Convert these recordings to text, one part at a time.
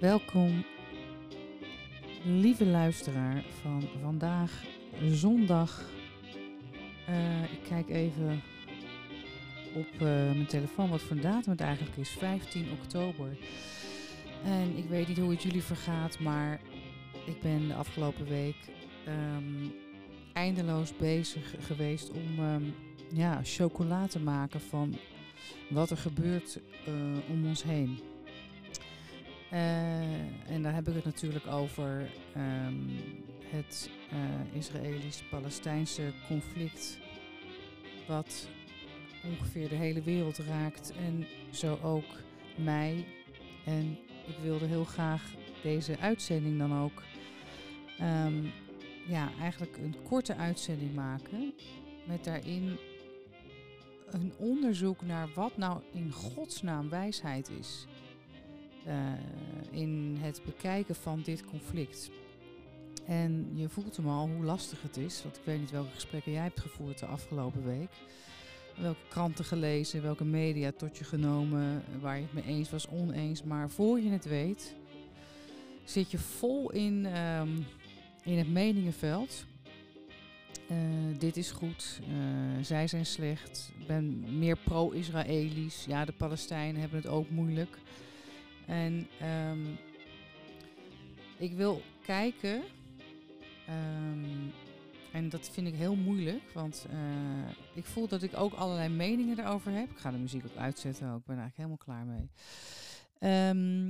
Welkom, lieve luisteraar van vandaag, zondag. Uh, ik kijk even op uh, mijn telefoon wat voor datum het eigenlijk is. 15 oktober. En ik weet niet hoe het jullie vergaat, maar ik ben de afgelopen week um, eindeloos bezig geweest om um, ja, chocola te maken van wat er gebeurt uh, om ons heen. Uh, en daar heb ik het natuurlijk over um, het uh, Israëlisch-Palestijnse conflict, wat ongeveer de hele wereld raakt en zo ook mij. En ik wilde heel graag deze uitzending dan ook, um, ja, eigenlijk een korte uitzending maken met daarin een onderzoek naar wat nou in godsnaam wijsheid is. Uh, in het bekijken van dit conflict. En je voelt hem al hoe lastig het is, want ik weet niet welke gesprekken jij hebt gevoerd de afgelopen week. Welke kranten gelezen, welke media tot je genomen, waar je het mee eens was, oneens. Maar voor je het weet, zit je vol in, um, in het meningenveld. Uh, dit is goed, uh, zij zijn slecht. Ik ben meer pro-Israëlisch. Ja, de Palestijnen hebben het ook moeilijk. En um, ik wil kijken, um, en dat vind ik heel moeilijk, want uh, ik voel dat ik ook allerlei meningen erover heb. Ik ga de muziek ook uitzetten, ook. ik ben eigenlijk helemaal klaar mee. Um,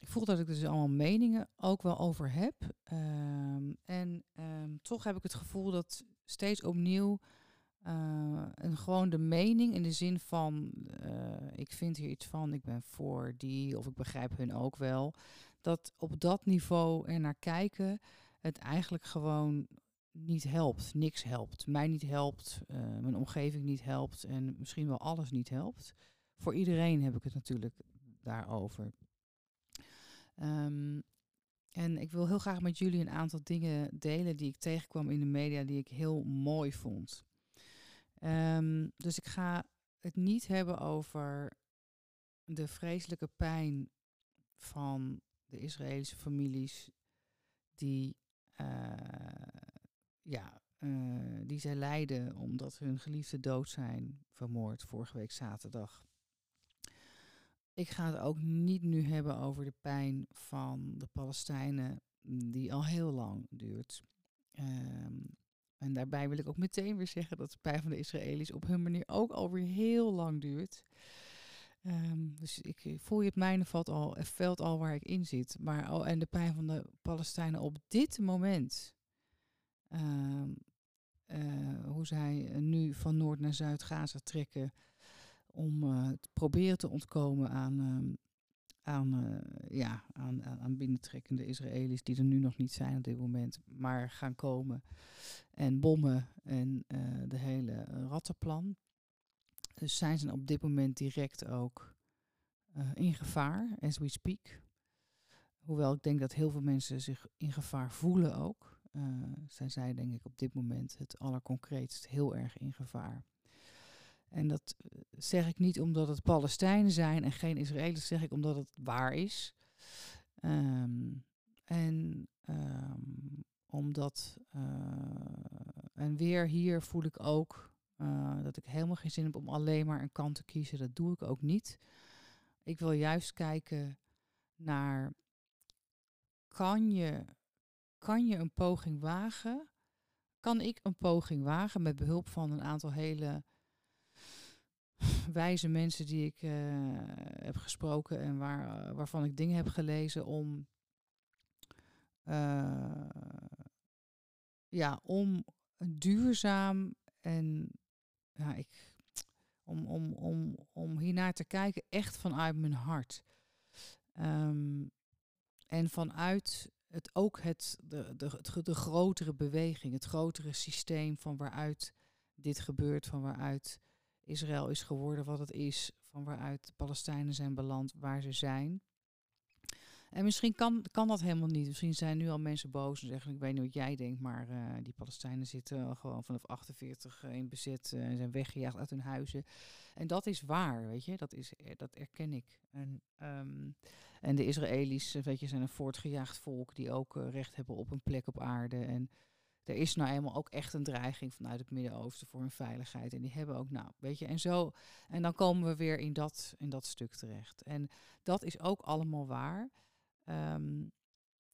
ik voel dat ik dus allemaal meningen ook wel over heb. en toch heb ik het gevoel dat steeds opnieuw uh, en gewoon de mening in de zin van, uh, ik vind hier iets van, ik ben voor die, of ik begrijp hun ook wel. Dat op dat niveau er naar kijken, het eigenlijk gewoon niet helpt. Niks helpt. Mij niet helpt, uh, mijn omgeving niet helpt en misschien wel alles niet helpt. Voor iedereen heb ik het natuurlijk daarover. Um, en ik wil heel graag met jullie een aantal dingen delen die ik tegenkwam in de media, die ik heel mooi vond. Um, dus ik ga het niet hebben over de vreselijke pijn van de Israëlische families die, uh, ja, uh, die zij lijden omdat hun geliefde dood zijn, vermoord vorige week zaterdag. Ik ga het ook niet nu hebben over de pijn van de Palestijnen, die al heel lang duurt. Um, en daarbij wil ik ook meteen weer zeggen dat de pijn van de Israëli's op hun manier ook alweer heel lang duurt. Um, dus ik voel je het mijne valt al, veld al waar ik in zit. Maar oh, en de pijn van de Palestijnen op dit moment. Um, uh, hoe zij nu van Noord naar Zuid Gaza trekken om uh, te proberen te ontkomen aan um, aan, uh, ja, aan, aan binnentrekkende Israëli's die er nu nog niet zijn op dit moment, maar gaan komen. En bommen en uh, de hele rattenplan. Dus zijn ze op dit moment direct ook uh, in gevaar, as we speak. Hoewel ik denk dat heel veel mensen zich in gevaar voelen ook. zijn zij denk ik op dit moment het allerconcreetst heel erg in gevaar. En dat eh, zeg ik niet omdat het Palestijnen zijn en geen Israëli's, zeg ik omdat het waar is. Um, en um, omdat, uh, en weer hier voel ik ook uh, dat ik helemaal geen zin heb om alleen maar een kant te kiezen. Dat doe ik ook niet. Ik wil juist kijken naar, kan je, kan je een poging wagen? Kan ik een poging wagen met behulp van een aantal hele wijze mensen die ik uh, heb gesproken en waar, uh, waarvan ik dingen heb gelezen om, uh, ja, om duurzaam en ja, ik, om, om, om, om hiernaar te kijken echt vanuit mijn hart. Um, en vanuit het ook het, de, de, de grotere beweging, het grotere systeem van waaruit dit gebeurt, van waaruit Israël is geworden wat het is, van waaruit de Palestijnen zijn beland waar ze zijn. En misschien kan, kan dat helemaal niet. Misschien zijn nu al mensen boos en zeggen: Ik weet niet wat jij denkt, maar uh, die Palestijnen zitten gewoon vanaf 48 in bezet en zijn weggejaagd uit hun huizen. En dat is waar, weet je, dat, is, dat erken ik. En, um, en de Israëli's, weet je, zijn een voortgejaagd volk die ook recht hebben op een plek op aarde. En er is nou eenmaal ook echt een dreiging vanuit het Midden-Oosten voor hun veiligheid. En die hebben ook, nou, weet je, en zo. En dan komen we weer in dat, in dat stuk terecht. En dat is ook allemaal waar. Um,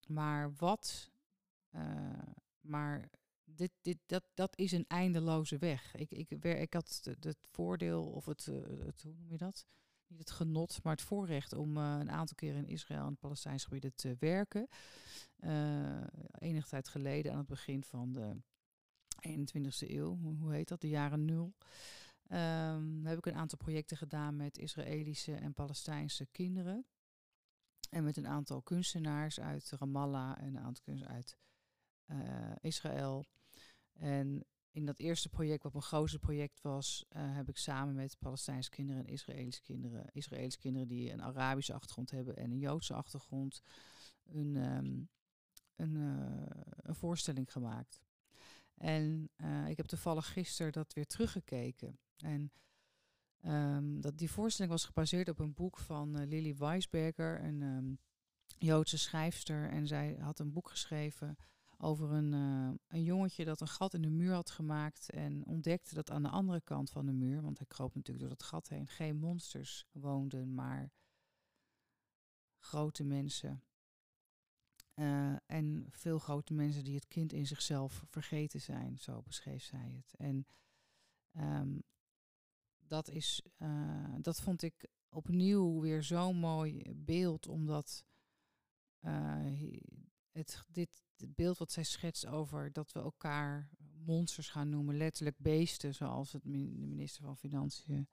maar wat, uh, maar dit, dit, dat, dat is een eindeloze weg. Ik, ik, ik had het, voordeel, of het, uh, het, hoe noem je dat? Niet het genot, maar het voorrecht om uh, een aantal keren in Israël en Palestijnse gebieden te werken uh, enige tijd geleden, aan het begin van de 21ste eeuw, hoe heet dat, de jaren nul, um, heb ik een aantal projecten gedaan met Israëlische en Palestijnse kinderen. En met een aantal kunstenaars uit Ramallah en een aantal kunstenaars uit uh, Israël. En in dat eerste project, wat mijn grootste project was, uh, heb ik samen met Palestijnse kinderen en Israëlische kinderen, Israëlische kinderen die een Arabische achtergrond hebben en een Joodse achtergrond, een, um, een, uh, een voorstelling gemaakt. En uh, ik heb toevallig gisteren dat weer teruggekeken. En um, dat, die voorstelling was gebaseerd op een boek van Lily Weisberger, een um, Joodse schrijfster. En zij had een boek geschreven over een, een jongetje dat een gat in de muur had gemaakt. En ontdekte dat aan de andere kant van de muur, want hij kroop natuurlijk door dat gat heen, geen monsters woonden, maar grote mensen. Uh, en veel grote mensen die het kind in zichzelf vergeten zijn, zo beschreef zij het. En um, dat, is, uh, dat vond ik opnieuw weer zo'n mooi beeld, omdat het, dit het beeld wat zij schetst over dat we elkaar monsters gaan noemen, letterlijk beesten, zoals het de minister van Financiën,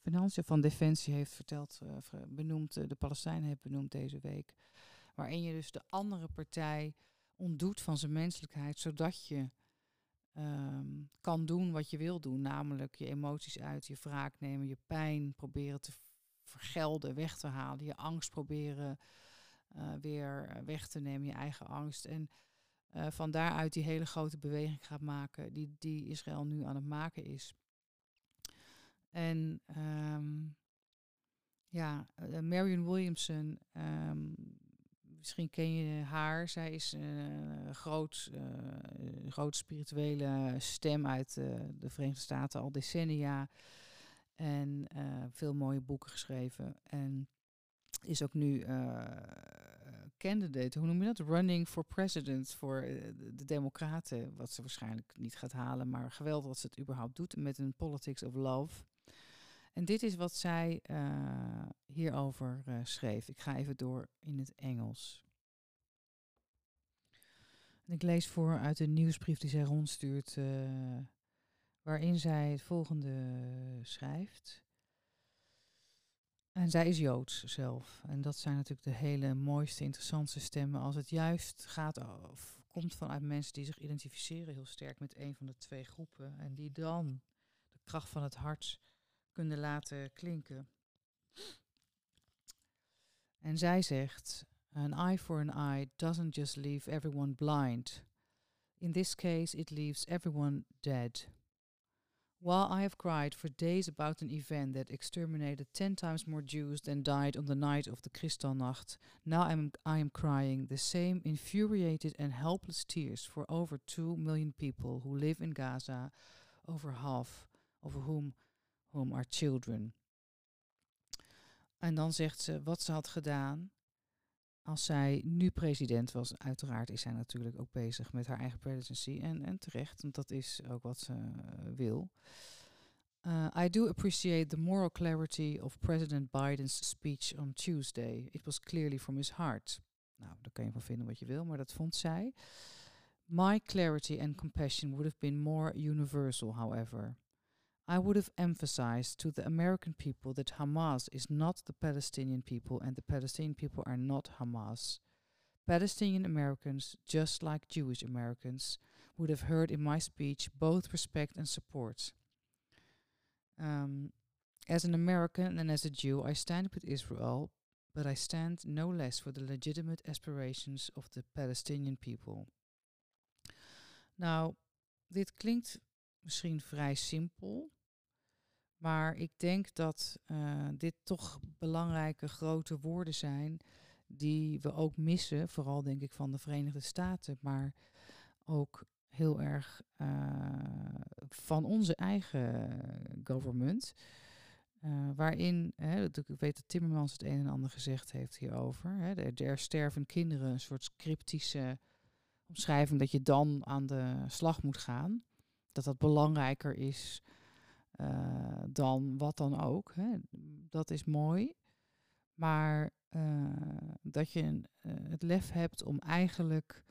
Financiën van Defensie heeft verteld, benoemd, de Palestijnen heeft benoemd deze week. Waarin je dus de andere partij ontdoet van zijn menselijkheid, zodat je um, kan doen wat je wil doen, namelijk je emoties uit, je wraak nemen, je pijn proberen te vergelden, weg te halen, je angst proberen uh, weer weg te nemen, je eigen angst. En uh, van daaruit die hele grote beweging gaat maken, die, die Israël nu aan het maken is. En um, ja, uh, Marion Williamson, um, misschien ken je haar. Zij is een uh, groot, groot spirituele stem uit de Verenigde Staten al decennia. En veel mooie boeken geschreven. En is ook nu candidate, hoe noem je dat? Running for president voor de Democraten. Wat ze waarschijnlijk niet gaat halen, maar geweldig dat ze het überhaupt doet met een politics of love. En dit is wat zij uh, hierover uh, schreef. Ik ga even door in het Engels. En ik lees voor uit een nieuwsbrief die zij rondstuurt, uh, waarin zij het volgende schrijft. En zij is Joods zelf. En dat zijn natuurlijk de hele mooiste, interessantste stemmen. Als het juist gaat of komt vanuit mensen die zich identificeren heel sterk met een van de twee groepen. En die dan de kracht van het hart kunnen laten klinken. En zij zegt: An eye for an eye doesn't just leave everyone blind. In this case, it leaves everyone dead. While I have cried for days about an event that exterminated ten times more Jews than died on the night of the Kristallnacht, now I'm, I am crying the same infuriated and helpless tears for over two million people who live in Gaza, over half of whom whom are children. En dan zegt ze wat ze had gedaan als zij nu president was. Uiteraard is zij natuurlijk ook bezig met haar eigen presidency. En, en terecht, want dat is ook wat ze uh, wil. Uh, I do appreciate the moral clarity of President Biden's speech on Tuesday. It was clearly from his heart. Nou, daar kan je van vinden wat je wil, maar dat vond zij. My clarity and compassion would have been more universal, however. I would have emphasized to the American people that Hamas is not the Palestinian people and the Palestinian people are not Hamas. Palestinian Americans, just like Jewish Americans, would have heard in my speech both respect and support. Um, as an American and as a Jew, I stand with Israel, but I stand no less for the legitimate aspirations of the Palestinian people. Nou, dit klinkt misschien vrij simpel, maar ik denk dat uh, dit toch belangrijke grote woorden zijn die we ook missen, vooral denk ik van de Verenigde Staten, maar ook heel erg uh, van onze eigen government. Uh, waarin, hè, ik weet dat Timmermans het een en ander gezegd heeft hierover. Hè, er sterven kinderen, een soort scriptische omschrijving dat je dan aan de slag moet gaan. Dat dat belangrijker is uh, dan wat dan ook. Hè. Dat is mooi. Maar uh, dat je uh, het lef hebt om eigenlijk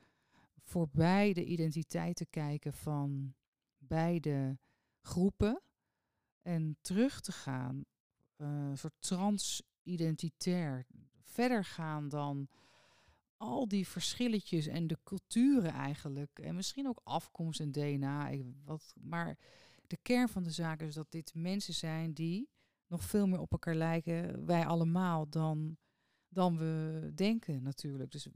voorbij de identiteit te kijken van beide groepen en terug te gaan, een soort transidentitair, verder gaan dan al die verschilletjes en de culturen eigenlijk. En misschien ook afkomst en DNA. Wat, maar de kern van de zaak is dat dit mensen zijn die nog veel meer op elkaar lijken, wij allemaal, dan, dan we denken natuurlijk. Dus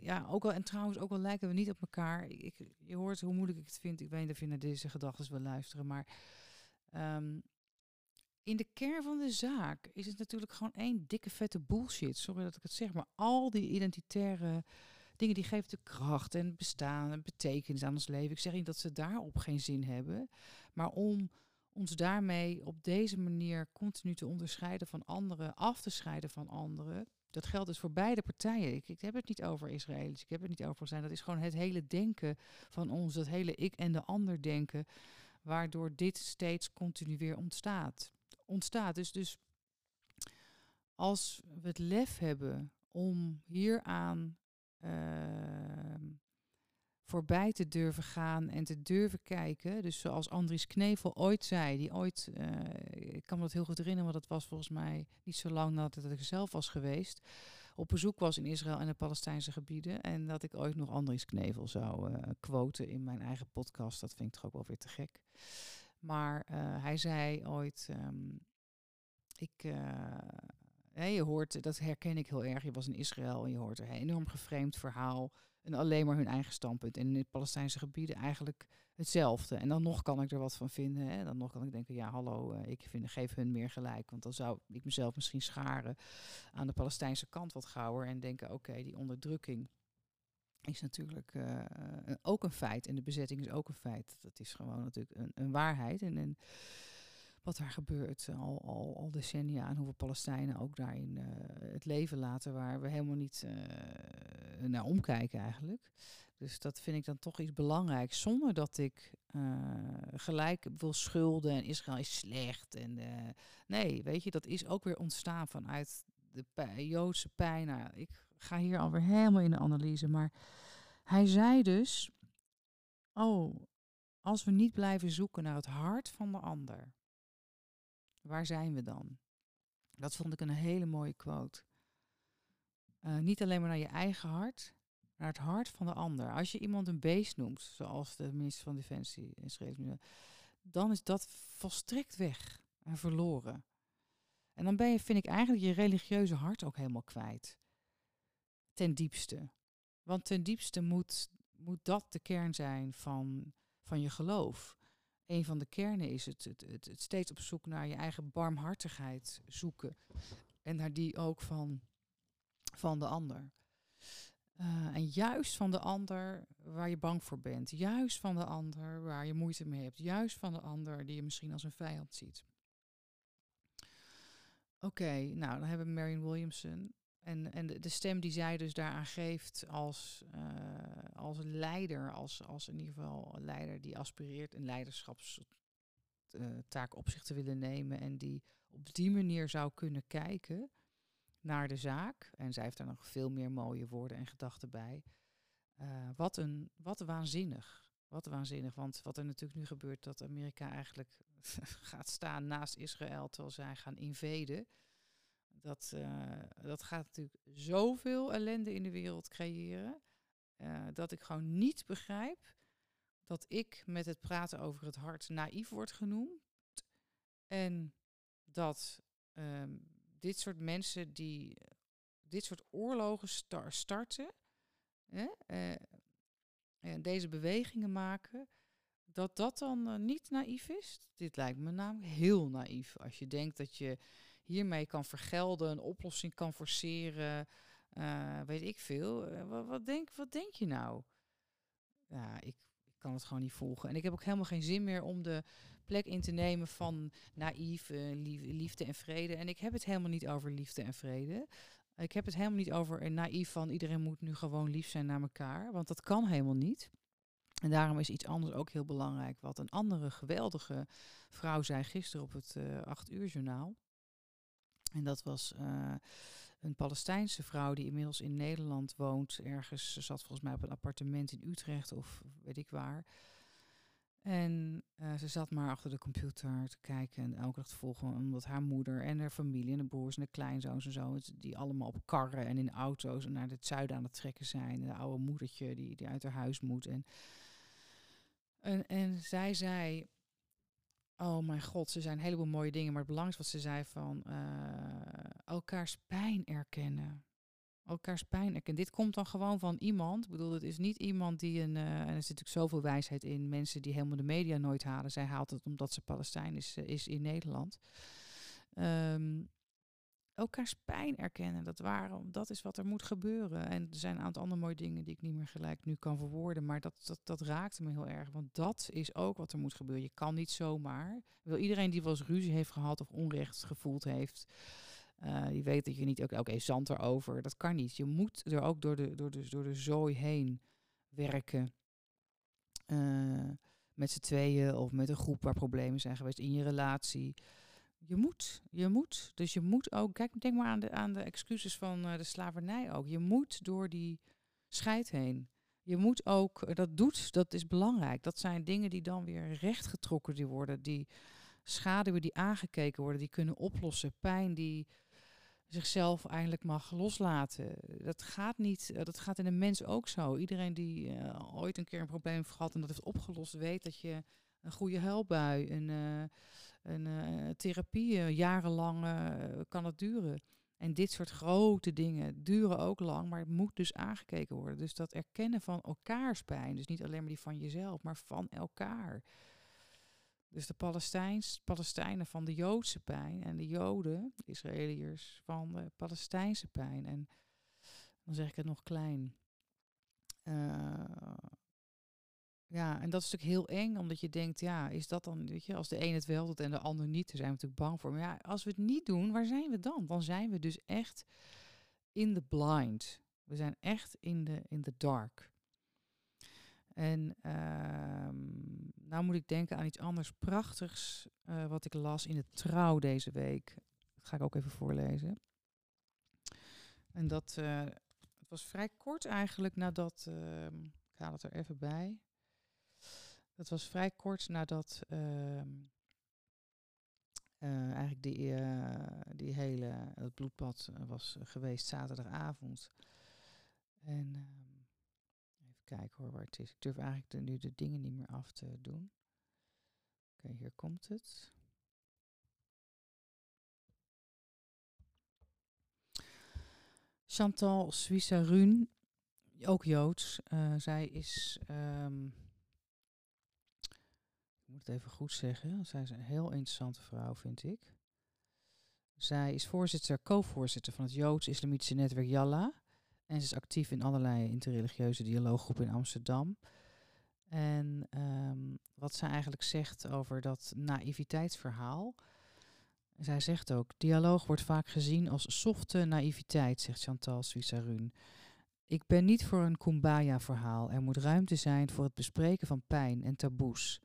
ja, ook al, en trouwens, ook al lijken we niet op elkaar. Ik, je hoort hoe moeilijk ik het vind. Ik weet niet of je naar deze gedachten wil luisteren, maar um, in de kern van de zaak is het natuurlijk gewoon één dikke vette bullshit. Sorry dat ik het zeg, maar al die identitaire dingen die geven de kracht en bestaan en betekenis aan ons leven. Ik zeg niet dat ze daarop geen zin hebben, maar om ons daarmee op deze manier continu te onderscheiden van anderen, af te scheiden van anderen. Dat geldt dus voor beide partijen. Ik, ik heb het niet over Israëli's, ik heb het niet over zijn. Dat is gewoon het hele denken van ons, dat hele ik en de ander denken, waardoor dit steeds continu weer ontstaat ontstaat. Dus, dus als we het lef hebben om hieraan voorbij te durven gaan en te durven kijken. Dus zoals Andries Knevel ooit zei, die ooit, uh, ik kan me dat heel goed herinneren, want dat was volgens mij niet zo lang nadat ik zelf was geweest, op bezoek was in Israël en de Palestijnse gebieden. En dat ik ooit nog Andries Knevel zou uh, quoten in mijn eigen podcast. Dat vind ik toch ook wel weer te gek. Maar uh, hij zei ooit, um, ik, je hoort, dat herken ik heel erg, je was in Israël en je hoort een enorm geframed verhaal en alleen maar hun eigen standpunt. En in de Palestijnse gebieden eigenlijk hetzelfde. En dan nog kan ik er wat van vinden. Hè. Dan nog kan ik denken, ja hallo, uh, ik vind, geef hun meer gelijk. Want dan zou ik mezelf misschien scharen aan de Palestijnse kant wat gauwer en denken, oké, die onderdrukking is natuurlijk uh, ook een feit. En de bezetting is ook een feit. Dat is gewoon natuurlijk een, een waarheid. En, en, wat daar gebeurt al, al, al decennia. En hoeveel Palestijnen ook daarin uh, het leven laten. Waar we helemaal niet naar omkijken eigenlijk. Dus dat vind ik dan toch iets belangrijks. Zonder dat ik gelijk wil schulden en Israël is slecht. En, nee, weet je, dat is ook weer ontstaan vanuit de Joodse pijn. Nou, ik ga hier alweer helemaal in de analyse. Maar hij zei dus: Oh, als we niet blijven zoeken naar het hart van de ander, waar zijn we dan? Dat vond ik een hele mooie quote. Uh, niet alleen maar naar je eigen hart, naar het hart van de ander. Als je iemand een beest noemt, zoals de minister van Defensie schreef nu, dan is dat volstrekt weg en verloren. En dan ben je, vind ik, eigenlijk je religieuze hart ook helemaal kwijt ten diepste. Want ten diepste moet, moet dat de kern zijn van, van je geloof. Een van de kernen is het, het, het, het steeds op zoek naar je eigen barmhartigheid zoeken. En naar die ook van, van de ander. Uh, en juist van de ander waar je bang voor bent. Juist van de ander waar je moeite mee hebt. Juist van de ander die je misschien als een vijand ziet. Oké, nou dan hebben we Marion Williamson. En, en de, stem die zij dus daaraan geeft als, uh, als leider, als, als in ieder geval een leider die aspireert een leiderschapstaak op zich te willen nemen en die op die manier zou kunnen kijken naar de zaak. En zij heeft daar nog veel meer mooie woorden en gedachten bij. Uh, wat, een, wat waanzinnig. Wat waanzinnig, want wat er natuurlijk nu gebeurt, dat Amerika eigenlijk gaat staan naast Israël terwijl zij gaan inveden. Dat, uh, dat gaat natuurlijk zoveel ellende in de wereld creëren. Uh, dat ik gewoon niet begrijp dat ik met het praten over het hart naïef word genoemd. En dat um, dit soort mensen die dit soort oorlogen starten, hè, en deze bewegingen maken, dat dat dan niet naïef is. Dit lijkt me namelijk heel naïef. Als je denkt dat je hiermee kan vergelden, een oplossing kan forceren, weet ik veel. wat, wat, denk, wat denk je nou? Ja, ik, ik kan het gewoon niet volgen. En ik heb ook helemaal geen zin meer om de plek in te nemen van naïef, uh, liefde en vrede. En ik heb het helemaal niet over liefde en vrede. Ik heb het helemaal niet over naïef van iedereen moet nu gewoon lief zijn naar elkaar. Want dat kan helemaal niet. En daarom is iets anders ook heel belangrijk. Wat een andere geweldige vrouw zei gisteren op het uh, acht uur journaal. En dat was uh, een Palestijnse vrouw die inmiddels in Nederland woont. Ergens, ze zat volgens mij op een appartement in Utrecht of weet ik waar. En uh, ze zat maar achter de computer te kijken en elke dag te volgen. Omdat haar moeder en haar familie en de broers en de kleinzoons en zo... die allemaal op karren en in auto's naar het zuiden aan het trekken zijn. En de oude moedertje die, die uit haar huis moet. En, en, en zij zei... Oh mijn god, ze zijn een heleboel mooie dingen. Maar het belangrijkste wat ze zei van... Uh, elkaars pijn erkennen elkaars pijn erkennen. Dit komt dan gewoon van iemand. Ik bedoel, het is niet iemand die een. Uh, en er zit natuurlijk zoveel wijsheid in. Mensen die helemaal de media nooit halen. Zij haalt het omdat ze Palestijn is, uh, is in Nederland. Um, elkaars pijn erkennen. Dat, waarom, dat is wat er moet gebeuren. En er zijn een aantal andere mooie dingen die ik niet meer gelijk nu kan verwoorden. Maar dat, dat, dat raakte me heel erg. Want dat is ook wat er moet gebeuren. Je kan niet zomaar. Wil iedereen die wel eens ruzie heeft gehad of onrecht gevoeld heeft. Uh, je weet dat je niet ook, oké, zand erover. Dat kan niet. Je moet er ook door de, door de, door de zooi heen werken. Uh, met z'n tweeën of met een groep waar problemen zijn geweest in je relatie. Je moet, je moet. Dus je moet ook, kijk, denk maar aan de, aan de excuses van uh, de slavernij ook. Je moet door die scheid heen. Je moet ook, dat doet, dat is belangrijk. Dat zijn dingen die dan weer rechtgetrokken die worden, die schaduwen die aangekeken worden, die kunnen oplossen. Pijn die zichzelf eindelijk mag loslaten. Dat gaat niet, eh, dat gaat in een mens ook zo. Iedereen die ooit een keer een probleem heeft gehad en dat heeft opgelost, weet dat je een goede helpbui, een, een therapie, jarenlang kan het duren. En dit soort grote dingen duren ook lang, maar het moet dus aangekeken worden. Dus dat erkennen van elkaars pijn, dus niet alleen maar die van jezelf, maar van elkaar. Dus de Palestijns, Palestijnen van de Joodse pijn en de Joden, de Israëliërs, van de Palestijnse pijn. En dan zeg ik het nog klein. Ja, en dat is natuurlijk heel eng, omdat je denkt, ja, is dat dan, weet je, als de een het wel doet en de ander niet, daar zijn we natuurlijk bang voor. Maar ja, als we het niet doen, waar zijn we dan? Dan zijn we dus echt in the blind. We zijn echt in de in the dark. En uh, nou moet ik denken aan iets anders prachtigs uh, wat ik las in het Trouw deze week. Dat ga ik ook even voorlezen. En dat uh, het was vrij kort eigenlijk nadat, ehm, ik haal het er even bij. Dat was vrij kort nadat ehm, eh, eigenlijk die, die hele, het bloedbad was geweest zaterdagavond. En ehm, kijken hoor waar het is. Ik durf eigenlijk nu de dingen niet meer af te doen. Oké, hier komt het. Chantal Suisse-Run, ook Joods. Zij is, um, ik moet het even goed zeggen, zij is een heel interessante vrouw, vind ik. Zij is voorzitter, co-voorzitter van het Joods-Islamitische netwerk Yalla. En ze is actief in allerlei interreligieuze dialooggroepen in Amsterdam. En um, wat zij eigenlijk zegt over dat naïviteitsverhaal. Zij zegt ook, dialoog wordt vaak gezien als softe naïviteit, zegt Chantal Suissarun. Ik ben niet voor een kumbaya-verhaal. Er moet ruimte zijn voor het bespreken van pijn en taboes.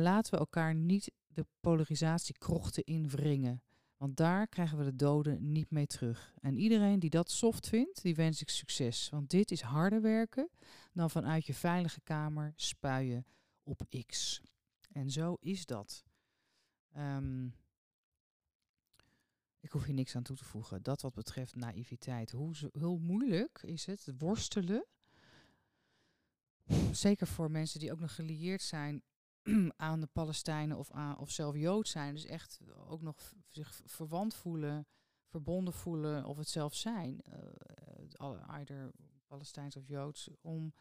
Laten we elkaar niet de polarisatie krochten invringen. Want daar krijgen we de doden niet mee terug. En iedereen die dat soft vindt, die wens ik succes. Want dit is harder werken dan vanuit je veilige kamer spuien op X. En zo is dat. Um, ik hoef hier niks aan toe te voegen. Dat wat betreft naïviteit. Hoe, hoe moeilijk is het worstelen? Zeker voor mensen die ook nog gelieerd zijn aan de Palestijnen of, of zelf Jood zijn. Dus echt ook nog zich verwant voelen, verbonden voelen of het zelf zijn, uh, either Palestijns of Joods, om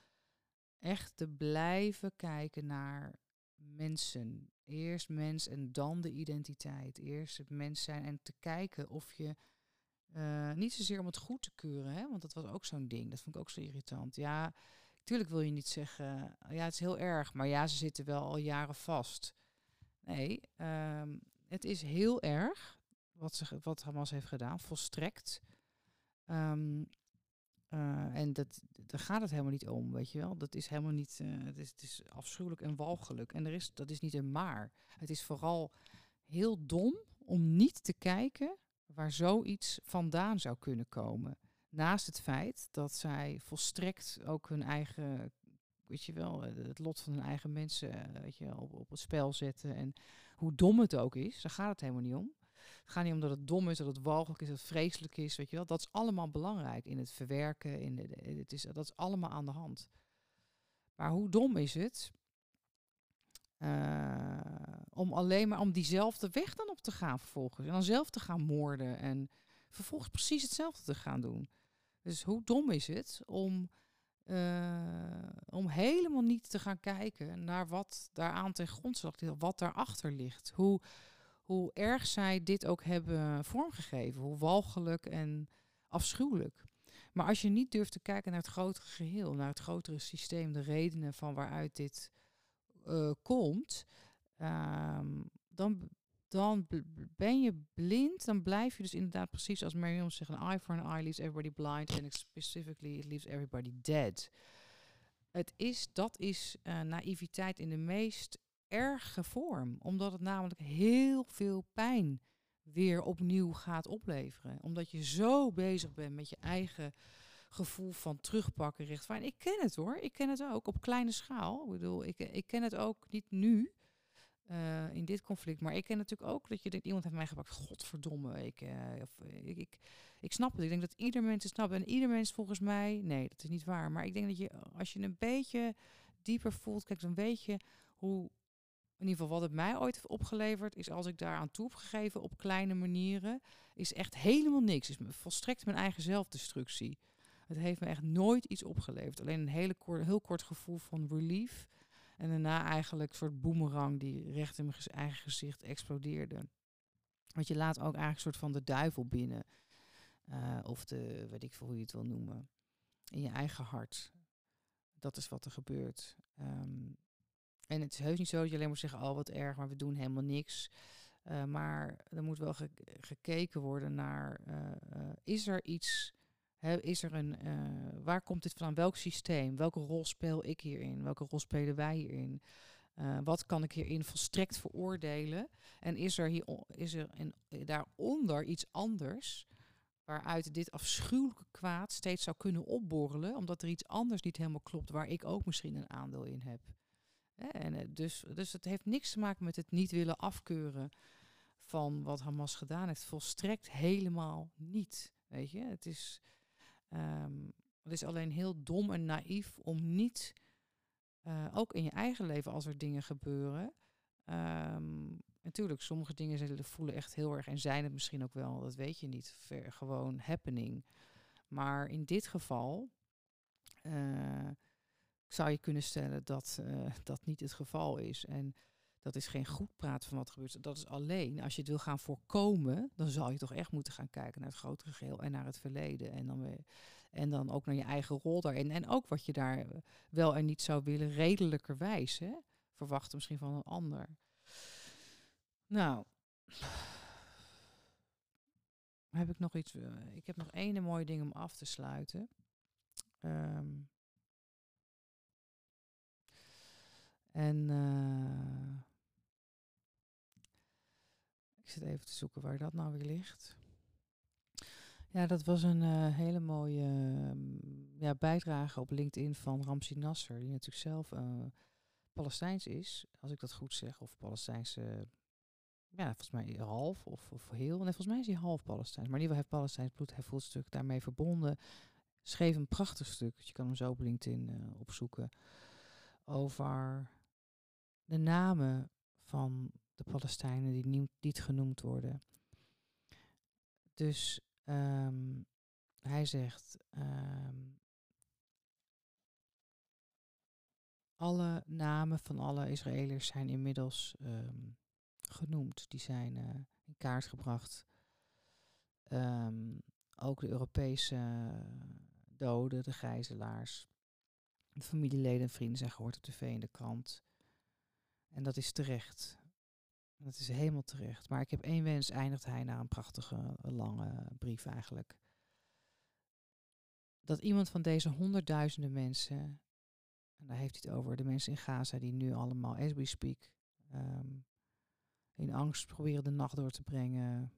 echt te blijven kijken naar mensen. Eerst mens en dan de identiteit. Eerst het mens zijn en te kijken of je. Uh, niet zozeer om het goed te keuren, hè, want dat was ook zo'n ding. Dat vond ik ook zo irritant. Ja, natuurlijk wil je niet zeggen, ja, het is heel erg, maar ja, ze zitten wel al jaren vast. Nee, um, het is heel erg wat, ze, wat Hamas heeft gedaan, volstrekt. Um, uh, en dat, daar gaat het helemaal niet om, weet je wel. Dat is helemaal niet, uh, het, is, het is afschuwelijk en walgelijk. En er is, dat is niet een maar. Het is vooral heel dom om niet te kijken waar zoiets vandaan zou kunnen komen. Naast het feit dat zij volstrekt ook hun eigen, weet je wel, het lot van hun eigen mensen weet je op, op het spel zetten. En hoe dom het ook is, daar gaat het helemaal niet om. Het gaat niet om dat het dom is, dat het walgelijk is, dat het vreselijk is, weet je wel. Dat is allemaal belangrijk in het verwerken. In de, het is, dat is allemaal aan de hand. Maar hoe dom is het uh, om alleen maar om diezelfde weg dan op te gaan vervolgens. En dan zelf te gaan moorden en vervolgens precies hetzelfde te gaan doen. Dus hoe dom is het om, uh, om helemaal niet te gaan kijken naar wat daaraan ten grondslag ligt, wat daarachter ligt. Hoe, hoe erg zij dit ook hebben vormgegeven. Hoe walgelijk en afschuwelijk. Maar als je niet durft te kijken naar het grotere geheel, naar het grotere systeem, de redenen van waaruit dit uh, komt, um, dan, dan ben je blind. Dan blijf je dus inderdaad precies als Marion zegt: een eye for an eye leaves everybody blind. En specifically, it leaves everybody dead. Het is, dat is uh, naïviteit in de meest erge vorm. Omdat het namelijk heel veel pijn weer opnieuw gaat opleveren. Omdat je zo bezig bent met je eigen gevoel van terugpakken richting. Ik ken het hoor. Ik ken het ook op kleine schaal. Ik bedoel, ik, ik ken het ook niet nu. Uh, in dit conflict. Maar ik ken natuurlijk ook dat je denkt, iemand heeft mij gepakt. Godverdomme. Ik, uh, of, ik, ik, ik snap het. Ik denk dat ieder mens het snapt. En ieder mens volgens mij. Nee, dat is niet waar. Maar ik denk dat je, als je een beetje dieper voelt, kijk, dan weet je hoe in ieder geval wat het mij ooit heeft opgeleverd, is als ik daaraan toe heb gegeven op kleine manieren, is echt helemaal niks. Is volstrekt mijn eigen zelfdestructie. Het heeft me echt nooit iets opgeleverd. Alleen een hele kort, heel kort gevoel van relief. En daarna eigenlijk een soort boemerang die recht in mijn eigen gezicht explodeerde. Want je laat ook eigenlijk een soort van de duivel binnen. Uh, of de, weet ik veel hoe je het wil noemen. In je eigen hart. Dat is wat er gebeurt. Um, en het is heus niet zo dat je alleen maar zeggen, oh wat erg, maar we doen helemaal niks. Uh, maar er moet wel ge gekeken worden naar, uh, is er iets, is er een, waar komt dit vandaan, welk systeem, welke rol speel ik hierin, welke rol spelen wij hierin, wat kan ik hierin volstrekt veroordelen en is er, hier, is er in, daaronder iets anders waaruit dit afschuwelijke kwaad steeds zou kunnen opborrelen, omdat er iets anders niet helemaal klopt waar ik ook misschien een aandeel in heb. En eh, dus, dus het heeft niks te maken met het niet willen afkeuren van wat Hamas gedaan heeft. Volstrekt helemaal niet. Weet je, het is, um, het is alleen heel dom en naïef om niet, uh, ook in je eigen leven als er dingen gebeuren. Um, natuurlijk, sommige dingen voelen echt heel erg en zijn het misschien ook wel, dat weet je niet. Gewoon happening. Maar in dit geval. Uh, zou je kunnen stellen dat uh, dat niet het geval is. En dat is geen goed praten van wat gebeurt. Dat is alleen, als je het wil gaan voorkomen, dan zal je toch echt moeten gaan kijken naar het grotere geheel en naar het verleden. En dan, weer, en dan ook naar je eigen rol daarin. En ook wat je daar eh, wel en niet zou willen, redelijkerwijs. Hè? Verwachten misschien van een ander. Nou, heb ik nog iets. Uh, ik heb nog één mooie ding om af te sluiten. Um, En ik zit even te zoeken waar dat nou weer ligt. Ja, dat was een uh, hele mooie uh, ja, bijdrage op LinkedIn van Ramsi Nasser, die natuurlijk zelf uh, Palestijns is, als ik dat goed zeg, of Palestijnse, ja, volgens mij half of, of heel. En volgens mij is hij half Palestijns, maar in ieder geval heeft Palestijns bloed, hij voelt stuk daarmee verbonden. Schreef een prachtig stuk, je kan hem zo op LinkedIn opzoeken, over de namen van de Palestijnen die niet genoemd worden. Dus ehm, hij zegt, ehm, alle namen van alle Israëliërs zijn inmiddels ehm, genoemd. Die zijn uh, in kaart gebracht. ook de Europese doden, de gijzelaars, de familieleden en vrienden zijn gehoord op tv en de krant. En dat is terecht. Dat is helemaal terecht. Maar ik heb één wens, eindigt hij naar een prachtige, lange brief eigenlijk. Dat iemand van deze honderdduizenden mensen, en daar heeft hij het over, de mensen in Gaza die nu allemaal, as we speak, ehm, in angst proberen de nacht door te brengen,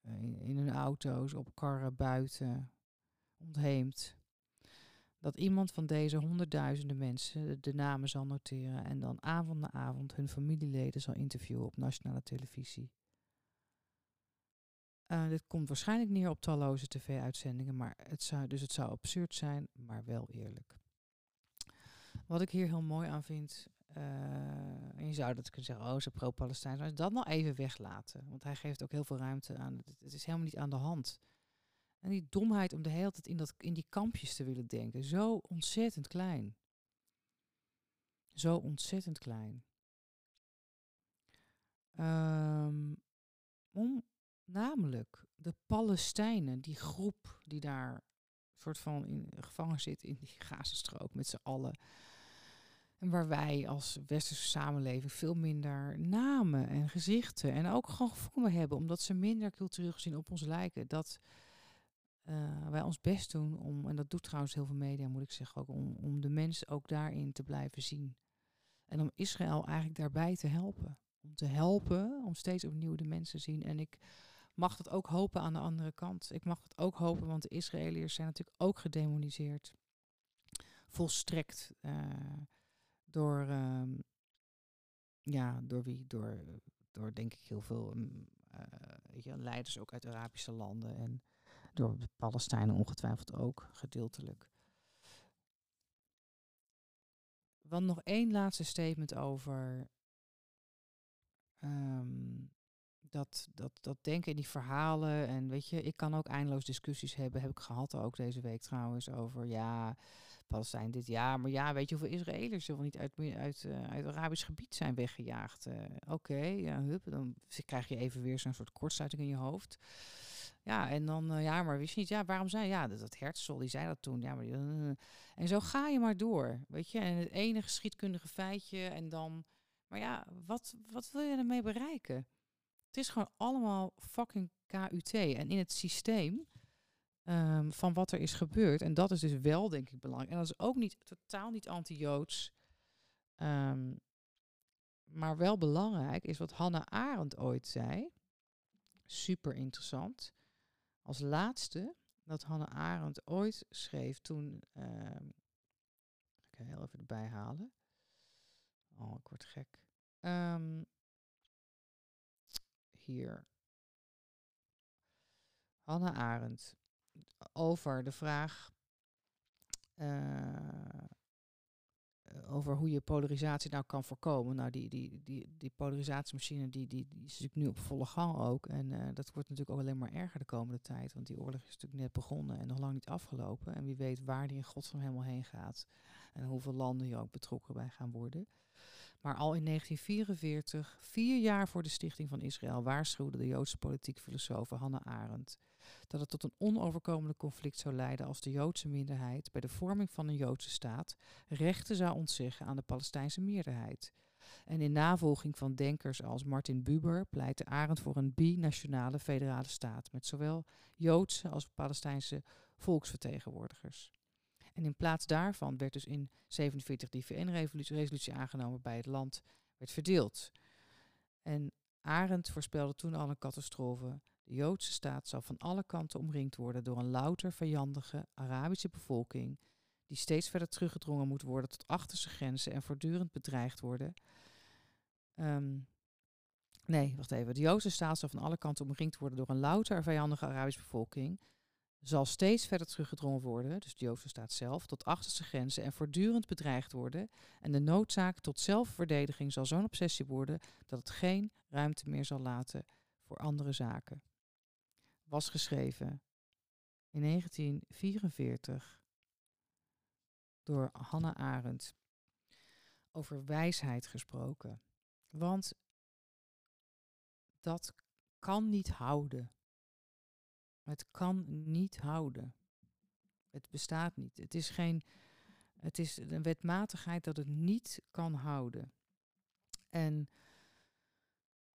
eh, in, in hun auto's, op karren, buiten, ontheemd dat iemand van deze honderdduizenden mensen de, namen zal noteren en dan avond na avond hun familieleden zal interviewen op nationale televisie. Uh, dit komt waarschijnlijk neer op talloze tv-uitzendingen, maar het zou, dus het zou absurd zijn, maar wel eerlijk. Wat ik hier heel mooi aan vind, en je zou dat kunnen zeggen, oh, ze pro-Palestijn, maar dat nou even weglaten. Want hij geeft ook heel veel ruimte aan. Het is helemaal niet aan de hand. En die domheid om de hele tijd in, dat, in die kampjes te willen denken. Zo ontzettend klein. Zo ontzettend klein. Um, om namelijk de Palestijnen, die groep die daar soort van in, gevangen zit in die Gazastrook met z'n allen. En waar wij als westerse samenleving veel minder namen en gezichten en ook gewoon gevonden hebben, omdat ze minder cultureel gezien op ons lijken. Dat uh, wij ons best doen om, en dat doet trouwens heel veel media, moet ik zeggen, ook om, om de mensen ook daarin te blijven zien. En om Israël eigenlijk daarbij te helpen. Om te helpen, om steeds opnieuw de mensen te zien. En ik mag dat ook hopen aan de andere kant. Ik mag dat ook hopen, want de Israëliërs zijn natuurlijk ook gedemoniseerd. Volstrekt uh, door, uh, ja, door wie? Door, door denk ik heel veel um, weet je, leiders ook uit Arabische landen. En door de Palestijnen ongetwijfeld ook, gedeeltelijk. Want nog één laatste statement over ehm, dat, dat, dat denken in die verhalen. En weet je, ik kan ook eindeloos discussies hebben. Heb ik gehad ook deze week trouwens over ja, Palestijn dit jaar. Maar ja, weet je hoeveel Israëliërs er wel niet uit, uit, uh, uit Arabisch gebied zijn weggejaagd? Uh, Oké, ja, hup, dan krijg je even weer zo'n soort kortsluiting in je hoofd. Ja, en dan, uh, ja, maar wist je niet, ja, waarom zei ja, dat, dat die zei dat toen. Ja, maar uh, en zo ga je maar door, weet je. En het ene geschiedkundige feitje en dan, maar ja, wat, wat wil je ermee bereiken? Het is gewoon allemaal fucking KUT. En in het systeem um, van wat er is gebeurd, en dat is dus wel, denk ik, belangrijk. En dat is ook niet, totaal niet anti-Joods. Um, maar wel belangrijk is wat Hannah Arendt ooit zei. Super interessant als laatste dat Hannah Arendt ooit schreef toen. Uh, ik ga heel even erbij halen. Oh, ik word gek. Um, hier. Hannah Arendt. Over de vraag. Eh, over hoe je polarisatie nou kan voorkomen. Nou, die, die, die, die polarisatiemachine die, die, die is natuurlijk nu op volle gang ook. En uh, dat wordt natuurlijk ook alleen maar erger de komende tijd. Want die oorlog is natuurlijk net begonnen en nog lang niet afgelopen. En wie weet waar die in godsnaam helemaal heen gaat. En hoeveel landen hier ook betrokken bij gaan worden. Maar al in 1944, vier jaar voor de stichting van Israël, waarschuwde de Joodse politiek filosoof Hannah Arendt dat het tot een onoverkomelijk conflict zou leiden als de Joodse minderheid bij de vorming van een Joodse staat rechten zou ontzeggen aan de Palestijnse meerderheid. En in navolging van denkers als Martin Buber pleitte Arendt voor een binationale federale staat met zowel Joodse als Palestijnse volksvertegenwoordigers. En in plaats daarvan werd dus in 47 die VN-resolutie aangenomen bij het land werd verdeeld. En Arendt voorspelde toen al een catastrofe. De Joodse staat zal van alle kanten omringd worden door een louter vijandige Arabische bevolking, die steeds verder teruggedrongen moet worden tot achterse grenzen en voortdurend bedreigd worden. Um, nee, wacht even. De Joodse staat zal van alle kanten omringd worden door een louter vijandige Arabische bevolking, zal steeds verder teruggedrongen worden, dus de Joodse staat zelf, tot achterste grenzen en voortdurend bedreigd worden. En de noodzaak tot zelfverdediging zal zo'n obsessie worden dat het geen ruimte meer zal laten voor andere zaken. was geschreven in 1944 door Hannah Arendt. Over wijsheid gesproken. Want dat kan niet houden. Het kan niet houden. Het bestaat niet. Het is geen. Het is een wetmatigheid dat het niet kan houden. En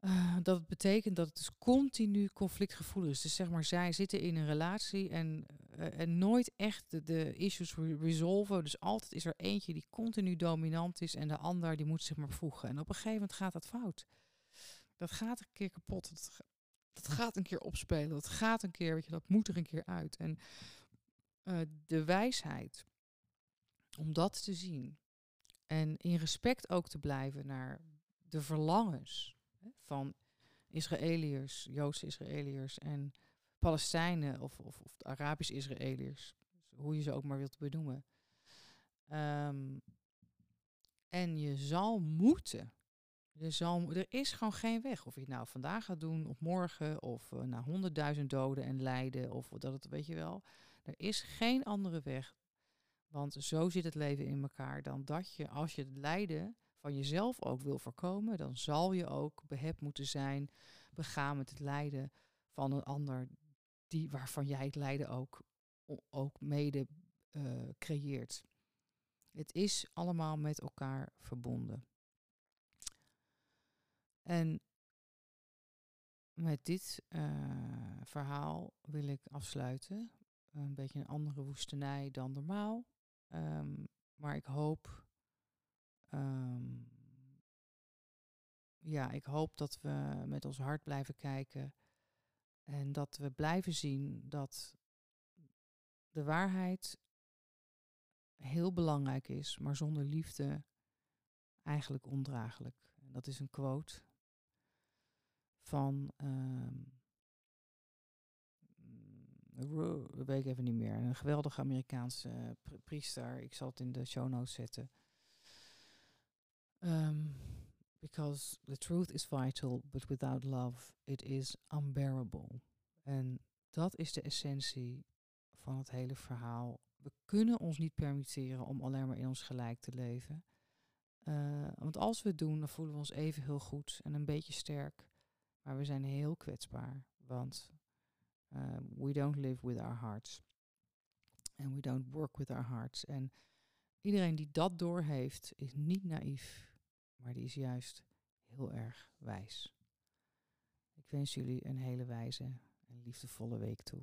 uh, dat betekent dat het dus continu conflictgevoelig is. Dus zeg maar, zij zitten in een relatie en, uh, en nooit echt de, de issues resolven. Dus altijd is er eentje die continu dominant is en de ander die moet zich maar voegen. En op een gegeven moment gaat dat fout. Dat gaat een keer kapot. Dat, dat gaat een keer opspelen. Dat gaat een keer, weet je, dat moet er een keer uit. En uh, de wijsheid om dat te zien en in respect ook te blijven naar de verlangens van Israëliërs, Joodse Israëliërs en Palestijnen of, of, of Arabisch Israëliërs, hoe je ze ook maar wilt benoemen. Um, en je zal moeten. Er is gewoon geen weg. Of je het nou vandaag gaat doen, of morgen, of uh, na honderdduizend doden en lijden, of dat het, weet je wel. Er is geen andere weg. Want zo zit het leven in elkaar dan dat je, als je het lijden van jezelf ook wil voorkomen, dan zal je ook behept moeten zijn, begaan met het lijden van een ander, die, waarvan jij het lijden ook, ook mede uh, creëert. Het is allemaal met elkaar verbonden. En met dit uh, verhaal wil ik afsluiten. Een beetje een andere woestenij dan normaal. Um, maar ik hoop Um, ja, ik hoop dat we met ons hart blijven kijken en dat we blijven zien dat de waarheid heel belangrijk is, maar zonder liefde eigenlijk ondraaglijk. En dat is een quote van, um, weet ik even niet meer, een geweldige Amerikaanse priester. Ik zal het in de show notes zetten. Um, because the truth is vital, but without love it is unbearable. En dat is de essentie van het hele verhaal. We kunnen ons niet permitteren om alleen maar in ons gelijk te leven. Uh, want als we het doen, dan voelen we ons even heel goed en een beetje sterk. Maar we zijn heel kwetsbaar. Want uh, we don't live with our hearts. And we don't work with our hearts. En iedereen die dat doorheeft, is niet naïef maar die is juist heel erg wijs. Ik wens jullie een hele wijze en liefdevolle week toe.